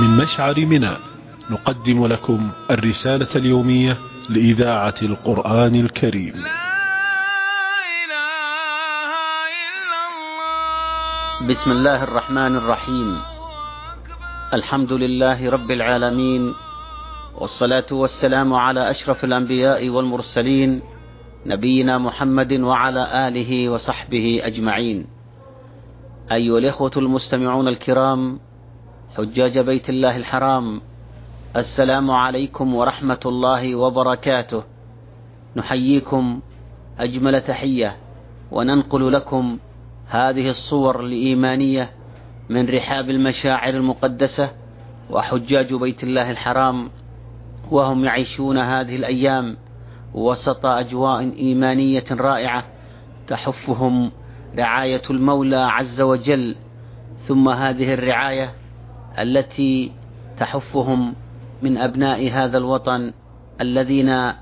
من مشعر منى. نقدم لكم الرسالة اليومية لإذاعة القرآن الكريم. بسم الله الرحمن الرحيم. الحمد لله رب العالمين والصلاة والسلام على أشرف الأنبياء والمرسلين نبينا محمد وعلى آله وصحبه أجمعين. أيها الإخوة المستمعون الكرام حجاج بيت الله الحرام. السلام عليكم ورحمة الله وبركاته. نحييكم أجمل تحية وننقل لكم هذه الصور الإيمانية من رحاب المشاعر المقدسة وحجاج بيت الله الحرام. وهم يعيشون هذه الأيام وسط أجواء إيمانية رائعة تحفهم رعاية المولى عز وجل. ثم هذه الرعاية التي تحفهم من أبناء هذا الوطن الذين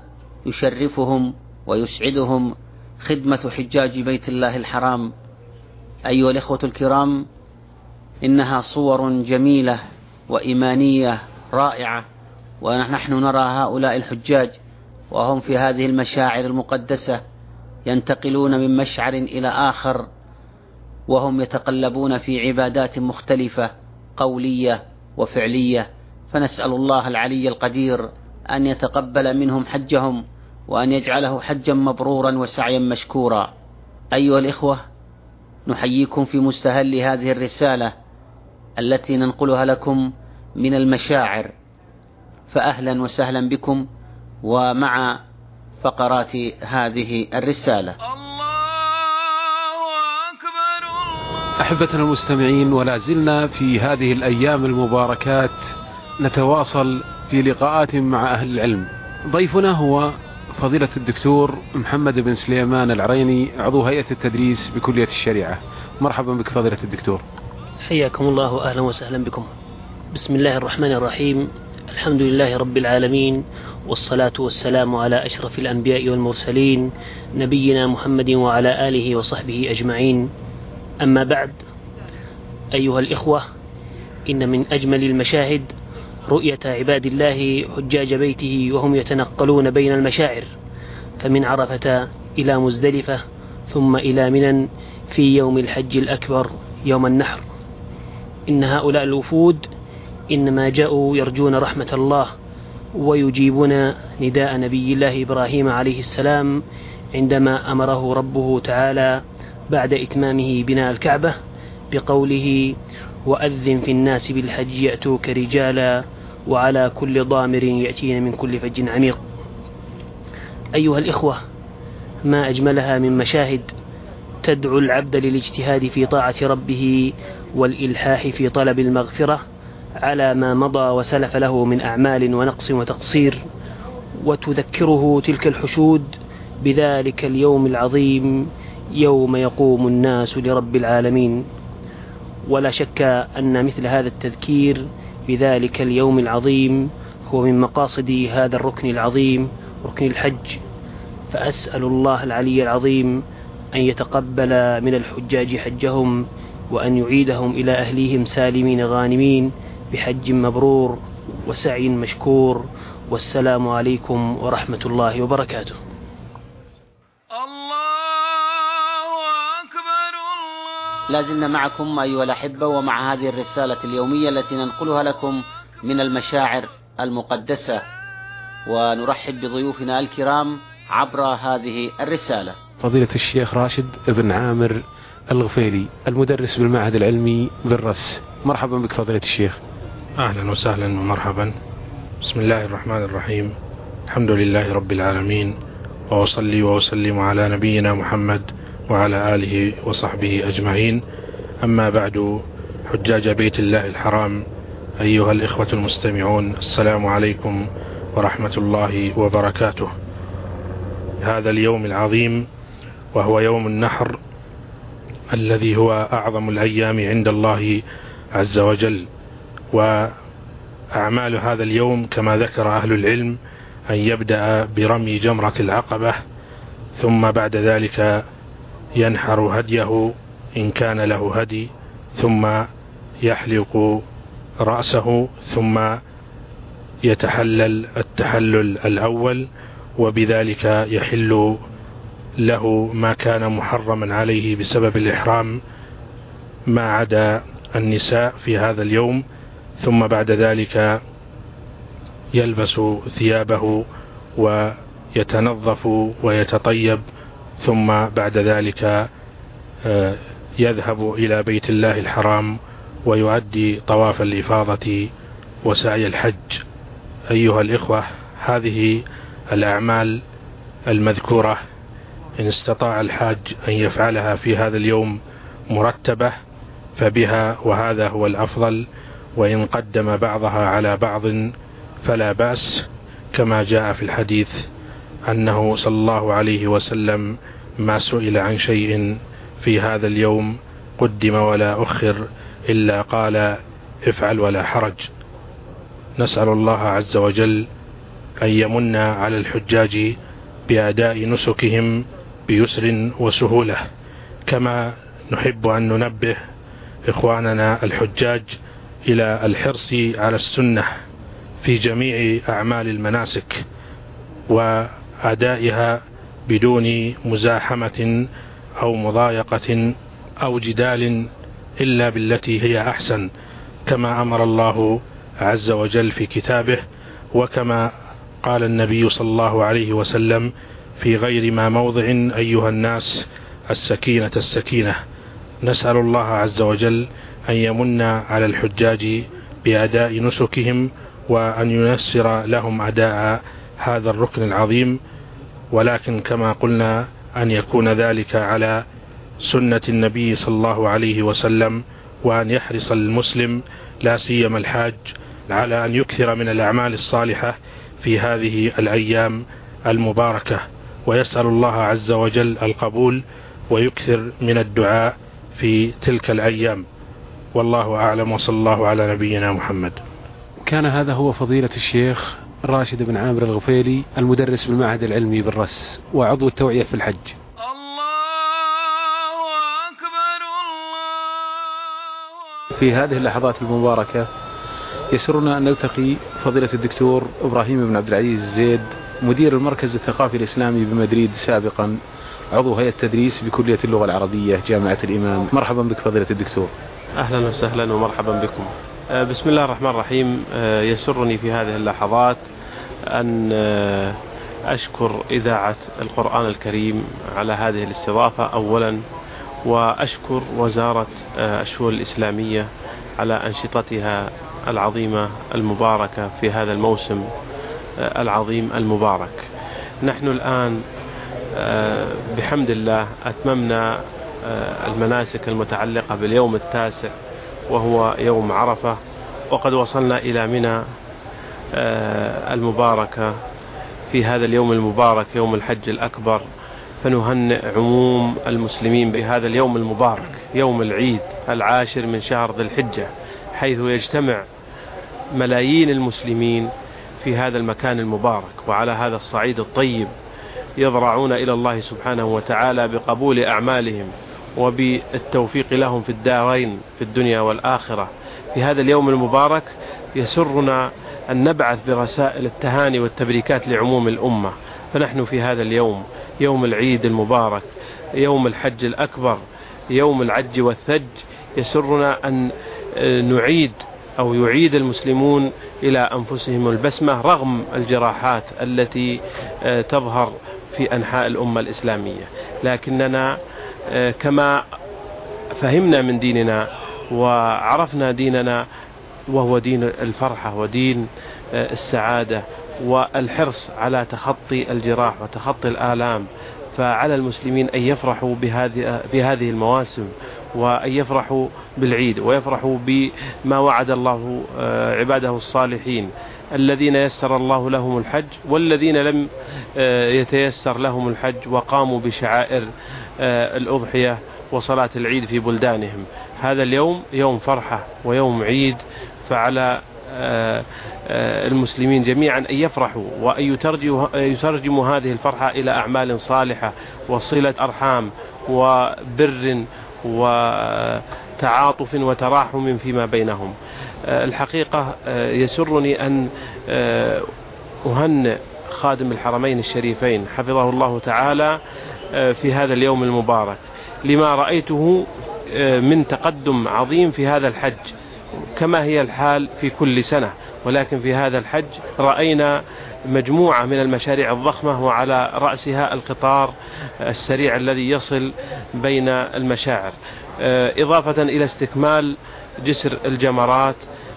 يشرفهم ويسعدهم خدمة حجاج بيت الله الحرام. أيها الإخوة الكرام إنها صور جميلة وإيمانية رائعة ونحن نرى هؤلاء الحجاج وهم في هذه المشاعر المقدسة ينتقلون من مشعر إلى آخر وهم يتقلبون في عبادات مختلفة. قولية وفعلية فنسأل الله العلي القدير أن يتقبل منهم حجهم وأن يجعله حجا مبرورا وسعيا مشكورا. أيها الإخوة نحييكم في مستهل هذه الرسالة التي ننقلها لكم من المشاعر. فأهلا وسهلا بكم ومع فقرات هذه الرسالة. أحبتنا المستمعين ولا زلنا في هذه الأيام المباركات نتواصل في لقاءات مع أهل العلم. ضيفنا هو فضيلة الدكتور محمد بن سليمان العريني عضو هيئة التدريس بكلية الشريعة. مرحبا بك فضيلة الدكتور. حياكم الله وأهلا وسهلا بكم. بسم الله الرحمن الرحيم. الحمد لله رب العالمين والصلاة والسلام على أشرف الأنبياء والمرسلين نبينا محمد وعلى آله وصحبه أجمعين. أما بعد أيها الإخوة إن من أجمل المشاهد رؤية عباد الله حجاج بيته وهم يتنقلون بين المشاعر فمن عرفة إلى مزدلفة ثم إلى منى في يوم الحج الأكبر يوم النحر. إن هؤلاء الوفود إنما جاءوا يرجون رحمة الله ويجيبون نداء نبي الله إبراهيم عليه السلام عندما أمره ربه تعالى بعد إتمامه بناء الكعبة بقوله وأذن في الناس بالحج يأتوك رجالا وعلى كل ضامر يأتين من كل فج عميق. أيها الإخوة ما أجملها من مشاهد تدعو العبد للاجتهاد في طاعة ربه والإلحاح في طلب المغفرة على ما مضى وسلف له من أعمال ونقص وتقصير وتذكره تلك الحشود بذلك اليوم العظيم يوم يقوم الناس لرب العالمين. ولا شك أن مثل هذا التذكير بذلك اليوم العظيم هو من مقاصد هذا الركن العظيم ركن الحج. فأسأل الله العلي العظيم أن يتقبل من الحجاج حجهم وأن يعيدهم إلى أهليهم سالمين غانمين بحج مبرور وسعي مشكور. والسلام عليكم ورحمة الله وبركاته. لازلنا معكم أيها الأحبة ومع هذه الرسالة اليومية التي ننقلها لكم من المشاعر المقدسة. ونرحب بضيوفنا الكرام عبر هذه الرسالة. فضيلة الشيخ راشد بن عامر الغفيلي المدرس بالمعهد العلمي بالرس. مرحبا بك فضيلة الشيخ. أهلا وسهلا ومرحبا. بسم الله الرحمن الرحيم. الحمد لله رب العالمين. وأصلي وأسلم على نبينا محمد وعلى آله وصحبه أجمعين. أما بعد حجاج بيت الله الحرام أيها الإخوة المستمعون السلام عليكم ورحمة الله وبركاته. هذا اليوم العظيم وهو يوم النحر الذي هو أعظم الأيام عند الله عز وجل. وأعمال هذا اليوم كما ذكر أهل العلم أن يبدأ برمي جمرة العقبة ثم بعد ذلك ينحر هديه إن كان له هدي ثم يحلق رأسه ثم يتحلل التحلل الأول وبذلك يحل له ما كان محرما عليه بسبب الإحرام ما عدا النساء في هذا اليوم. ثم بعد ذلك يلبس ثيابه ويتنظف ويتطيب. ثم بعد ذلك آه، يذهب إلى بيت الله الحرام ويؤدي طواف الإفاضة وسعي الحج. أيها الإخوة هذه الأعمال المذكورة إن استطاع الحاج أن يفعلها في هذا اليوم مرتبة فبها وهذا هو الأفضل وإن قدم بعضها على بعض فلا بأس كما جاء في الحديث أنه صلى الله عليه وسلم ما سئل عن شيء في هذا اليوم قدم ولا أخر إلا قال افعل ولا حرج. نسأل الله عز وجل أن يمن على الحجاج بأداء نسكهم بيسر وسهولة. كما نحب أن ننبه إخواننا الحجاج إلى الحرص على السنة في جميع أعمال المناسك. وأدائها بدون مزاحمة أو مضايقة أو جدال إلا بالتي هي أحسن كما أمر الله عز وجل في كتابه وكما قال النبي صلى الله عليه وسلم في غير ما موضع أيها الناس السكينة السكينة. نسأل الله عز وجل أن يمن على الحجاج بأداء نسكهم وأن ييسر لهم أداء هذا الركن العظيم ولكن كما قلنا أن يكون ذلك على سنة النبي صلى الله عليه وسلم وأن يحرص المسلم لا سيما الحاج على أن يكثر من الأعمال الصالحة في هذه الأيام المباركة. ويسأل الله عز وجل القبول ويكثر من الدعاء في تلك الأيام. والله أعلم وصلى الله على نبينا محمد. كان هذا هو فضيلة الشيخ راشد بن عامر الغفيلي المدرس بالمعهد العلمي بالرس وعضو التوعية في الحج. في هذه اللحظات المباركة يسرنا أن نلتقي فضيلة الدكتور إبراهيم بن عبد العزيز زيد مدير المركز الثقافي الإسلامي بمدريد سابقا عضو هيئة تدريس بكلية اللغة العربية جامعة الإمام. مرحبا بك فضيلة الدكتور. أهلا وسهلا ومرحبا بكم. بسم الله الرحمن الرحيم. آه، يسرني في هذه اللحظات أن آه، أشكر إذاعة القرآن الكريم على هذه الاستضافة أولا وأشكر وزارة الشؤون الإسلامية على أنشطتها العظيمة المباركة في هذا الموسم العظيم المبارك. نحن الآن بحمد الله أتممنا المناسك المتعلقة باليوم التاسع وهو يوم عرفة وقد وصلنا إلى منى آه، المباركة في هذا اليوم المبارك يوم الحج الأكبر. فنهنئ عموم المسلمين بهذا اليوم المبارك يوم العيد العاشر من شهر ذي الحجة حيث يجتمع ملايين المسلمين في هذا المكان المبارك. وعلى هذا الصعيد الطيب يضرعون إلى الله سبحانه وتعالى بقبول أعمالهم. وبالتوفيق لهم في الدارين في الدنيا والآخرة. في هذا اليوم المبارك يسرنا أن نبعث برسائل التهاني والتبريكات لعموم الأمة. فنحن في هذا اليوم يوم العيد المبارك يوم الحج الأكبر يوم العج والثج يسرنا أن نعيد أو يعيد المسلمون إلى أنفسهم البسمة رغم الجراحات التي تظهر في أنحاء الأمة الإسلامية. لكننا آه، كما فهمنا من ديننا وعرفنا ديننا وهو دين الفرحة ودين آه، السعادة والحرص على تخطي الجراح وتخطي الآلام. فعلى المسلمين أن يفرحوا بهذه بهذه المواسم وأن يفرحوا بالعيد ويفرحوا بما وعد الله آه، عباده الصالحين. الذين يسر الله لهم الحج والذين لم آه، يتيسر لهم الحج وقاموا بشعائر آه، الأضحية وصلاة العيد في بلدانهم. هذا اليوم يوم فرحة ويوم عيد فعلى المسلمين جميعا أن يفرحوا وأن يترجموا هذه الفرحة إلى أعمال صالحة وصلة أرحام وبر وتعاطف وتراحم فيما بينهم. الحقيقة يسرني أن أهنئ خادم الحرمين الشريفين حفظه الله تعالى في هذا اليوم المبارك لما رأيته من تقدم عظيم في هذا الحج. كما هي الحال في كل سنة. ولكن في هذا الحج رأينا مجموعة من المشاريع الضخمة وعلى رأسها القطار السريع الذي يصل بين المشاعر. إضافة إلى استكمال جسر الجمرات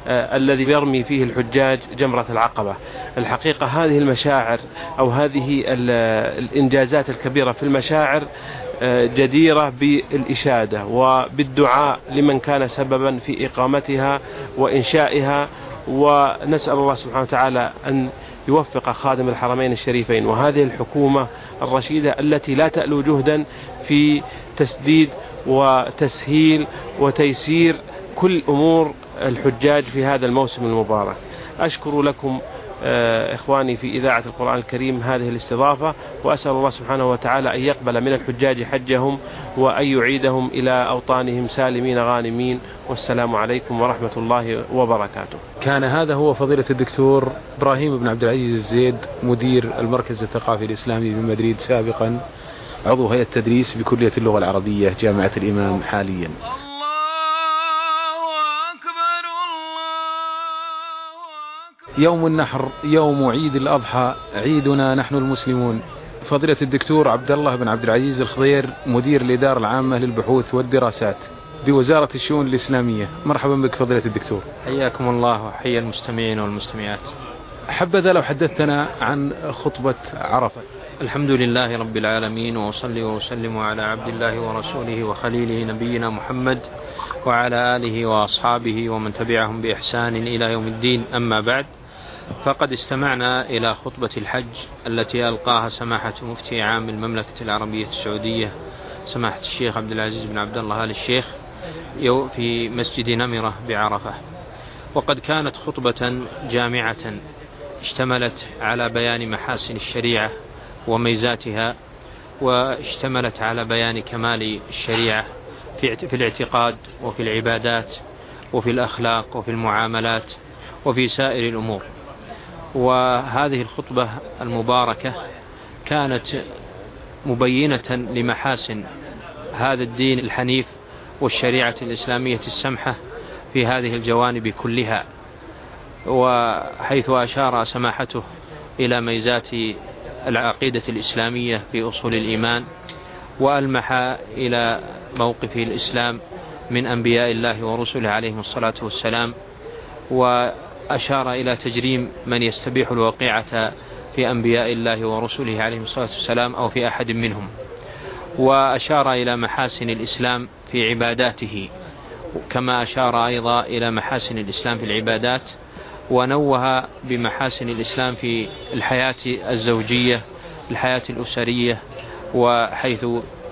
الذي يرمي فيه الحجاج جمرة العقبة. الحقيقة هذه المشاعر أو هذه الإنجازات الكبيرة في المشاعر جديرة بالإشادة وبالدعاء لمن كان سببا في إقامتها وإنشائها. ونسأل الله سبحانه وتعالى أن يوفق خادم الحرمين الشريفين وهذه الحكومة الرشيدة التي لا تألو جهدا في تسديد وتسهيل وتيسير كل أمور الحجاج في هذا الموسم المبارك. أشكر لكم آه، إخواني في إذاعة القرآن الكريم هذه الاستضافة وأسأل الله سبحانه وتعالى أن يقبل من الحجاج حجهم وأن يعيدهم إلى أوطانهم سالمين غانمين. والسلام عليكم ورحمة الله وبركاته. كان هذا هو فضيلة الدكتور إبراهيم بن عبد العزيز الزيد مدير المركز الثقافي الإسلامي بمدريد سابقا عضو هيئة التدريس بكلية اللغة العربية جامعة الإمام حاليا. يوم النحر يوم عيد الأضحى عيدنا نحن المسلمون. فضيلة الدكتور عبد الله بن عبد العزيز الخضير مدير الإدارة العامة للبحوث والدراسات بوزارة الشؤون الإسلامية. مرحبا بك فضيلة الدكتور. حياكم الله وحيا المستمعين والمستمعات. حبذا لو حدثتنا عن خطبة عرفة. الحمد لله رب العالمين وأصلي وأسلم على عبد الله ورسوله وخليله نبينا محمد وعلى آله وأصحابه ومن تبعهم بإحسان إلى يوم الدين. أما بعد فقد استمعنا إلى خطبة الحج التي ألقاها سماحة مفتي عام المملكة العربية السعودية سماحة الشيخ عبد العزيز بن عبد الله آل الشيخ في مسجد نمرة بعرفة. وقد كانت خطبة جامعة اشتملت على بيان محاسن الشريعة وميزاتها واشتملت على بيان كمال الشريعة في الاعتقاد وفي العبادات وفي الأخلاق وفي المعاملات وفي سائر الأمور. وهذه الخطبة المباركة كانت مبينة لمحاسن هذا الدين الحنيف والشريعة الإسلامية السمحة في هذه الجوانب كلها وحيث أشار سماحته إلى ميزات العقيدة الإسلامية في أصول الإيمان وألمح إلى موقف الإسلام من أنبياء الله ورسله عليهم الصلاة والسلام وأشار إلى تجريم من يستبيح الوقيعة في أنبياء الله ورسله عليهم الصلاة والسلام أو في أحد منهم وأشار إلى محاسن الإسلام في عباداته كما أشار أيضا إلى محاسن الإسلام في العبادات ونوه بمحاسن الإسلام في الحياة الزوجية الحياة الأسرية وحيث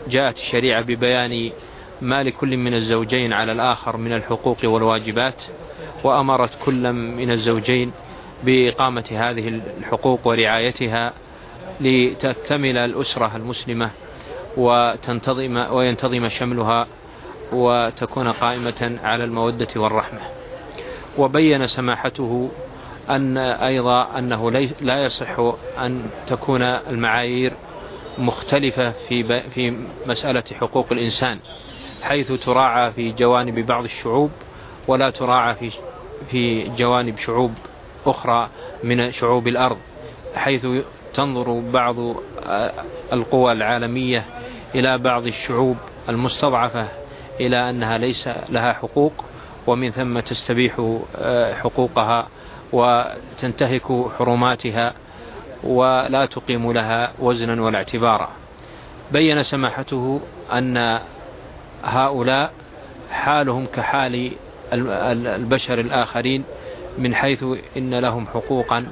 جاءت الشريعة ببيان ما لكل من الزوجين على الآخر من الحقوق والواجبات وأمرت كل من الزوجين بإقامة هذه الحقوق ورعايتها لتكتمل الأسرة المسلمة وتنتظم وينتظم شملها وتكون قائمة على المودة والرحمة. وبين سماحته أن أيضا أنه لا يصح أن تكون المعايير مختلفة في في مسألة حقوق الإنسان حيث تراعى في جوانب بعض الشعوب ولا تراعى في في جوانب شعوب أخرى من شعوب الأرض حيث تنظر بعض القوى العالمية إلى بعض الشعوب المستضعفة إلى أنها ليس لها حقوق ومن ثم تستبيح حقوقها وتنتهك حرماتها ولا تقيم لها وزنا ولا اعتبارا. بين سماحته أن هؤلاء حالهم كحال البشر الآخرين من حيث إن لهم حقوقا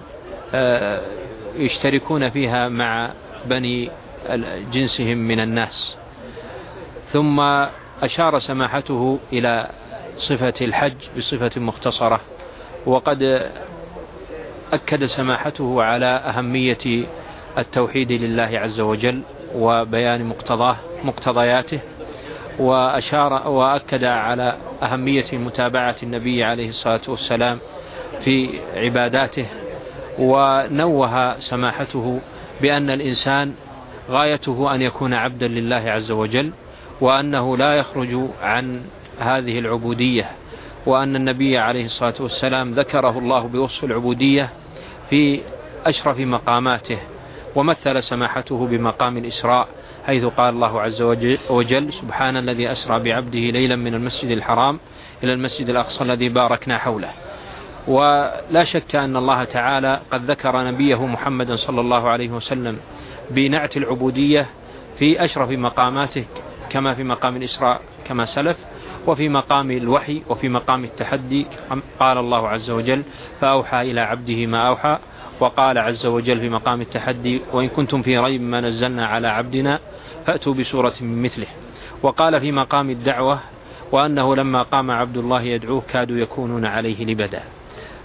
آه، يشتركون فيها مع بني جنسهم من الناس. ثم أشار سماحته إلى صفة الحج بصفة مختصرة وقد أكد سماحته على أهمية التوحيد لله عز وجل وبيان مقتضاه مقتضياته وأشار وأكد على أهمية متابعة النبي عليه الصلاة والسلام في عباداته ونوه سماحته بأن الإنسان غايته أن يكون عبدا لله عز وجل وأنه لا يخرج عن هذه العبودية وأن النبي عليه الصلاة والسلام ذكره الله بوصف العبودية في أشرف مقاماته ومثل سماحته بمقام الإسراء حيث قال الله عز وجل سبحان الذي أسرى بعبده ليلا من المسجد الحرام إلى المسجد الأقصى الذي باركنا حوله. ولا شك أن الله تعالى قد ذكر نبيه محمدا صلى الله عليه وسلم بنعت العبودية في أشرف مقاماته كما في مقام الإسراء كما سلف وفي مقام الوحي وفي مقام التحدي قال الله عز وجل فأوحى إلى عبده ما أوحى وقال عز وجل في مقام التحدي وإن كنتم في ريب ما نزلنا على عبدنا فأتوا بسورة من مثله. وقال في مقام الدعوة وأنه لما قام عبد الله يدعوه كادوا يكونون عليه لبدا.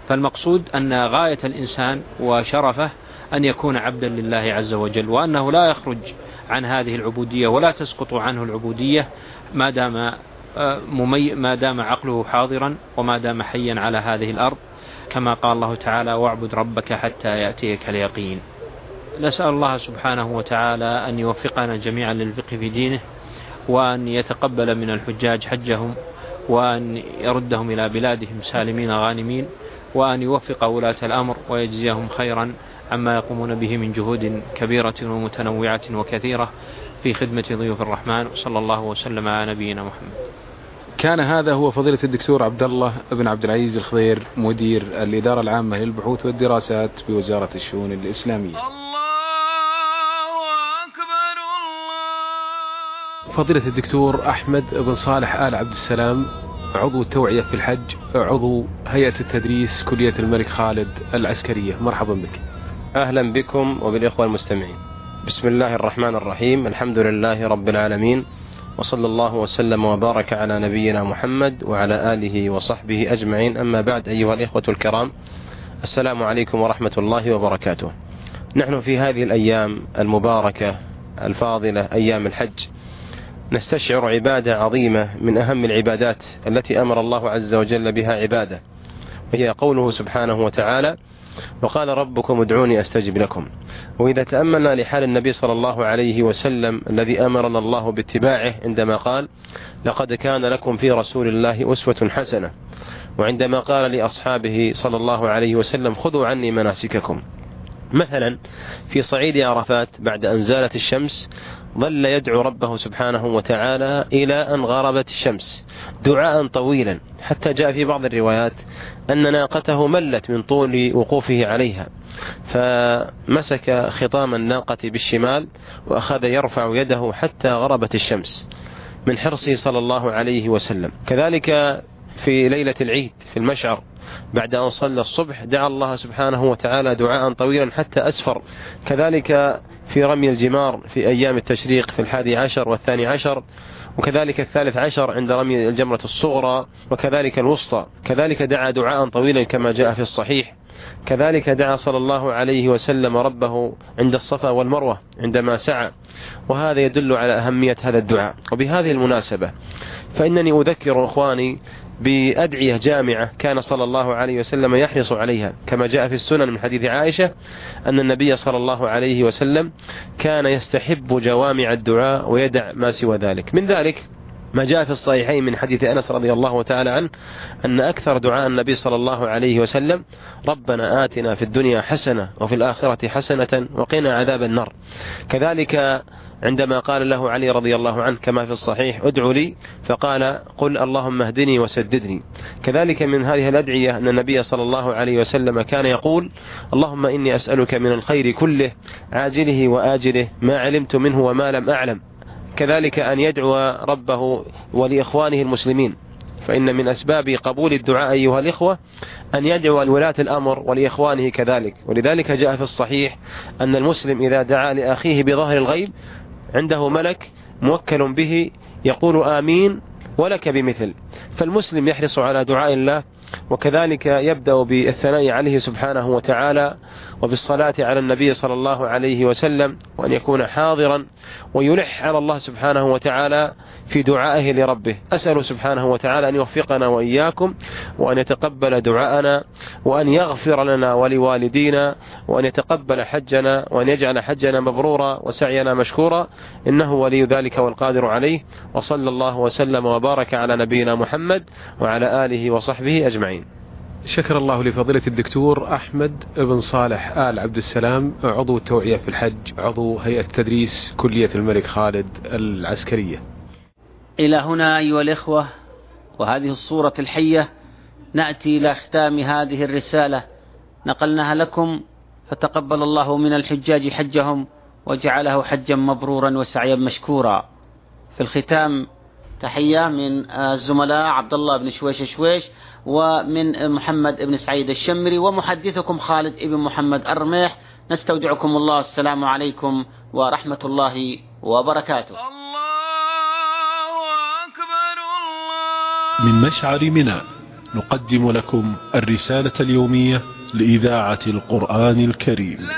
فالمقصود أن غاية الإنسان وشرفه أن يكون عبدا لله عز وجل وأنه لا يخرج عن هذه العبودية ولا تسقط عنه العبودية ما دام آه، ممي ما دام عقله حاضرا وما دام حيا على هذه الأرض كما قال الله تعالى واعبد ربك حتى يأتيك اليقين. نسأل الله سبحانه وتعالى أن يوفقنا جميعا للفقه في دينه وأن يتقبل من الحجاج حجهم وأن يردهم إلى بلادهم سالمين غانمين وأن يوفق ولاة الأمر ويجزيهم خيرا عما يقومون به من جهود كبيرة ومتنوعة وكثيرة في خدمة ضيوف الرحمن. صلى الله وسلم على نبينا محمد. كان هذا هو فضيلة الدكتور عبد الله بن عبد العزيز الخضير مدير الإدارة العامة للبحوث والدراسات بوزارة الشؤون الإسلامية. فضيلة الدكتور أحمد بن صالح آل عبد السلام عضو التوعية في الحج عضو هيئة التدريس كلية الملك خالد العسكرية. مرحبا بك. أهلا بكم وبالإخوة المستمعين. بسم الله الرحمن الرحيم. الحمد لله رب العالمين. وصلى الله وسلم وبارك على نبينا محمد وعلى آله وصحبه أجمعين. أما بعد أيها الإخوة الكرام السلام عليكم ورحمة الله وبركاته. نحن في هذه الأيام المباركة الفاضلة أيام الحج. نستشعر عبادة عظيمة من أهم العبادات التي أمر الله عز وجل بها عباده وهي قوله سبحانه وتعالى وقال ربكم ادعوني أستجب لكم. وإذا تأملنا لحال النبي صلى الله عليه وسلم الذي أمرنا الله باتباعه عندما قال لقد كان لكم في رسول الله أسوة حسنة. وعندما قال لأصحابه صلى الله عليه وسلم خذوا عني مناسككم. مثلا في صعيد عرفات بعد أن زالت الشمس ظل يدعو ربه سبحانه وتعالى إلى أن غربت الشمس دعاء طويلا. حتى جاء في بعض الروايات أن ناقته ملت من طول وقوفه عليها فمسك خطام الناقة بالشمال وأخذ يرفع يده حتى غربت الشمس من حرصه صلى الله عليه وسلم. كذلك في ليلة العيد في المشعر بعد أن صلى الصبح دعا الله سبحانه وتعالى دعاء طويلا حتى أسفر. كذلك في رمي الجمار في أيام التشريق في الحادي عشر والثاني عشر وكذلك الثالث عشر عند رمي الجمرة الصغرى وكذلك الوسطى. كذلك دعا دعاء طويلا كما جاء في الصحيح. كذلك دعا صلى الله عليه وسلم ربه عند الصفا والمروة عندما سعى. وهذا يدل على أهمية هذا الدعاء. وبهذه المناسبة فإنني أذكر إخواني بأدعية جامعة كان صلى الله عليه وسلم يحرص عليها كما جاء في السنن من حديث عائشة أن النبي صلى الله عليه وسلم كان يستحب جوامع الدعاء ويدع ما سوى ذلك. من ذلك ما جاء في الصحيحين من حديث أنس رضي الله تعالى عنه أن أكثر دعاء النبي صلى الله عليه وسلم ربنا آتنا في الدنيا حسنة وفي الآخرة حسنة وقنا عذاب النار. كذلك عندما قال له علي رضي الله عنه كما في الصحيح ادعو لي. فقال قل اللهم اهدني وسددني. كذلك من هذه الأدعية أن النبي صلى الله عليه وسلم كان يقول اللهم إني أسألك من الخير كله عاجله وآجله ما علمت منه وما لم أعلم. كذلك أن يدعو ربه ولإخوانه المسلمين. فإن من أسباب قبول الدعاء أيها الإخوة أن يدعو لولاة الأمر ولإخوانه كذلك. ولذلك جاء في الصحيح أن المسلم إذا دعا لأخيه بظهر الغيب عنده ملك موكل به يقول آمين ولك بمثل. فالمسلم يحرص على دعاء الله وكذلك يبدأ بالثناء عليه سبحانه وتعالى وبالصلاة على النبي صلى الله عليه وسلم وأن يكون حاضرا ويلح على الله سبحانه وتعالى في دعائه لربه. أسأل سبحانه وتعالى أن يوفقنا وإياكم وأن يتقبل دعاءنا وأن يغفر لنا ولوالدينا وأن يتقبل حجنا وأن يجعل حجنا مبرورا وسعينا مشكورا. إنه ولي ذلك والقادر عليه. وصلى الله وسلم وبارك على نبينا محمد وعلى آله وصحبه أجمعين. شكر الله لفضيلة الدكتور أحمد بن صالح آل عبد السلام عضو التوعية في الحج عضو هيئة تدريس كلية الملك خالد العسكرية. إلى هنا أيها الإخوة وهذه الصورة الحية نأتي إلى ختام هذه الرسالة. نقلناها لكم فتقبل الله من الحجاج حجهم وجعله حجا مبرورا وسعيا مشكورا. في الختام تحية من الزملاء عبد الله بن شويش شويش ومن محمد بن سعيد الشمري ومحدثكم خالد بن محمد الرميح. نستودعكم الله. السلام عليكم ورحمة الله وبركاته. من مشعر منى نقدم لكم الرسالة اليومية لإذاعة القرآن الكريم.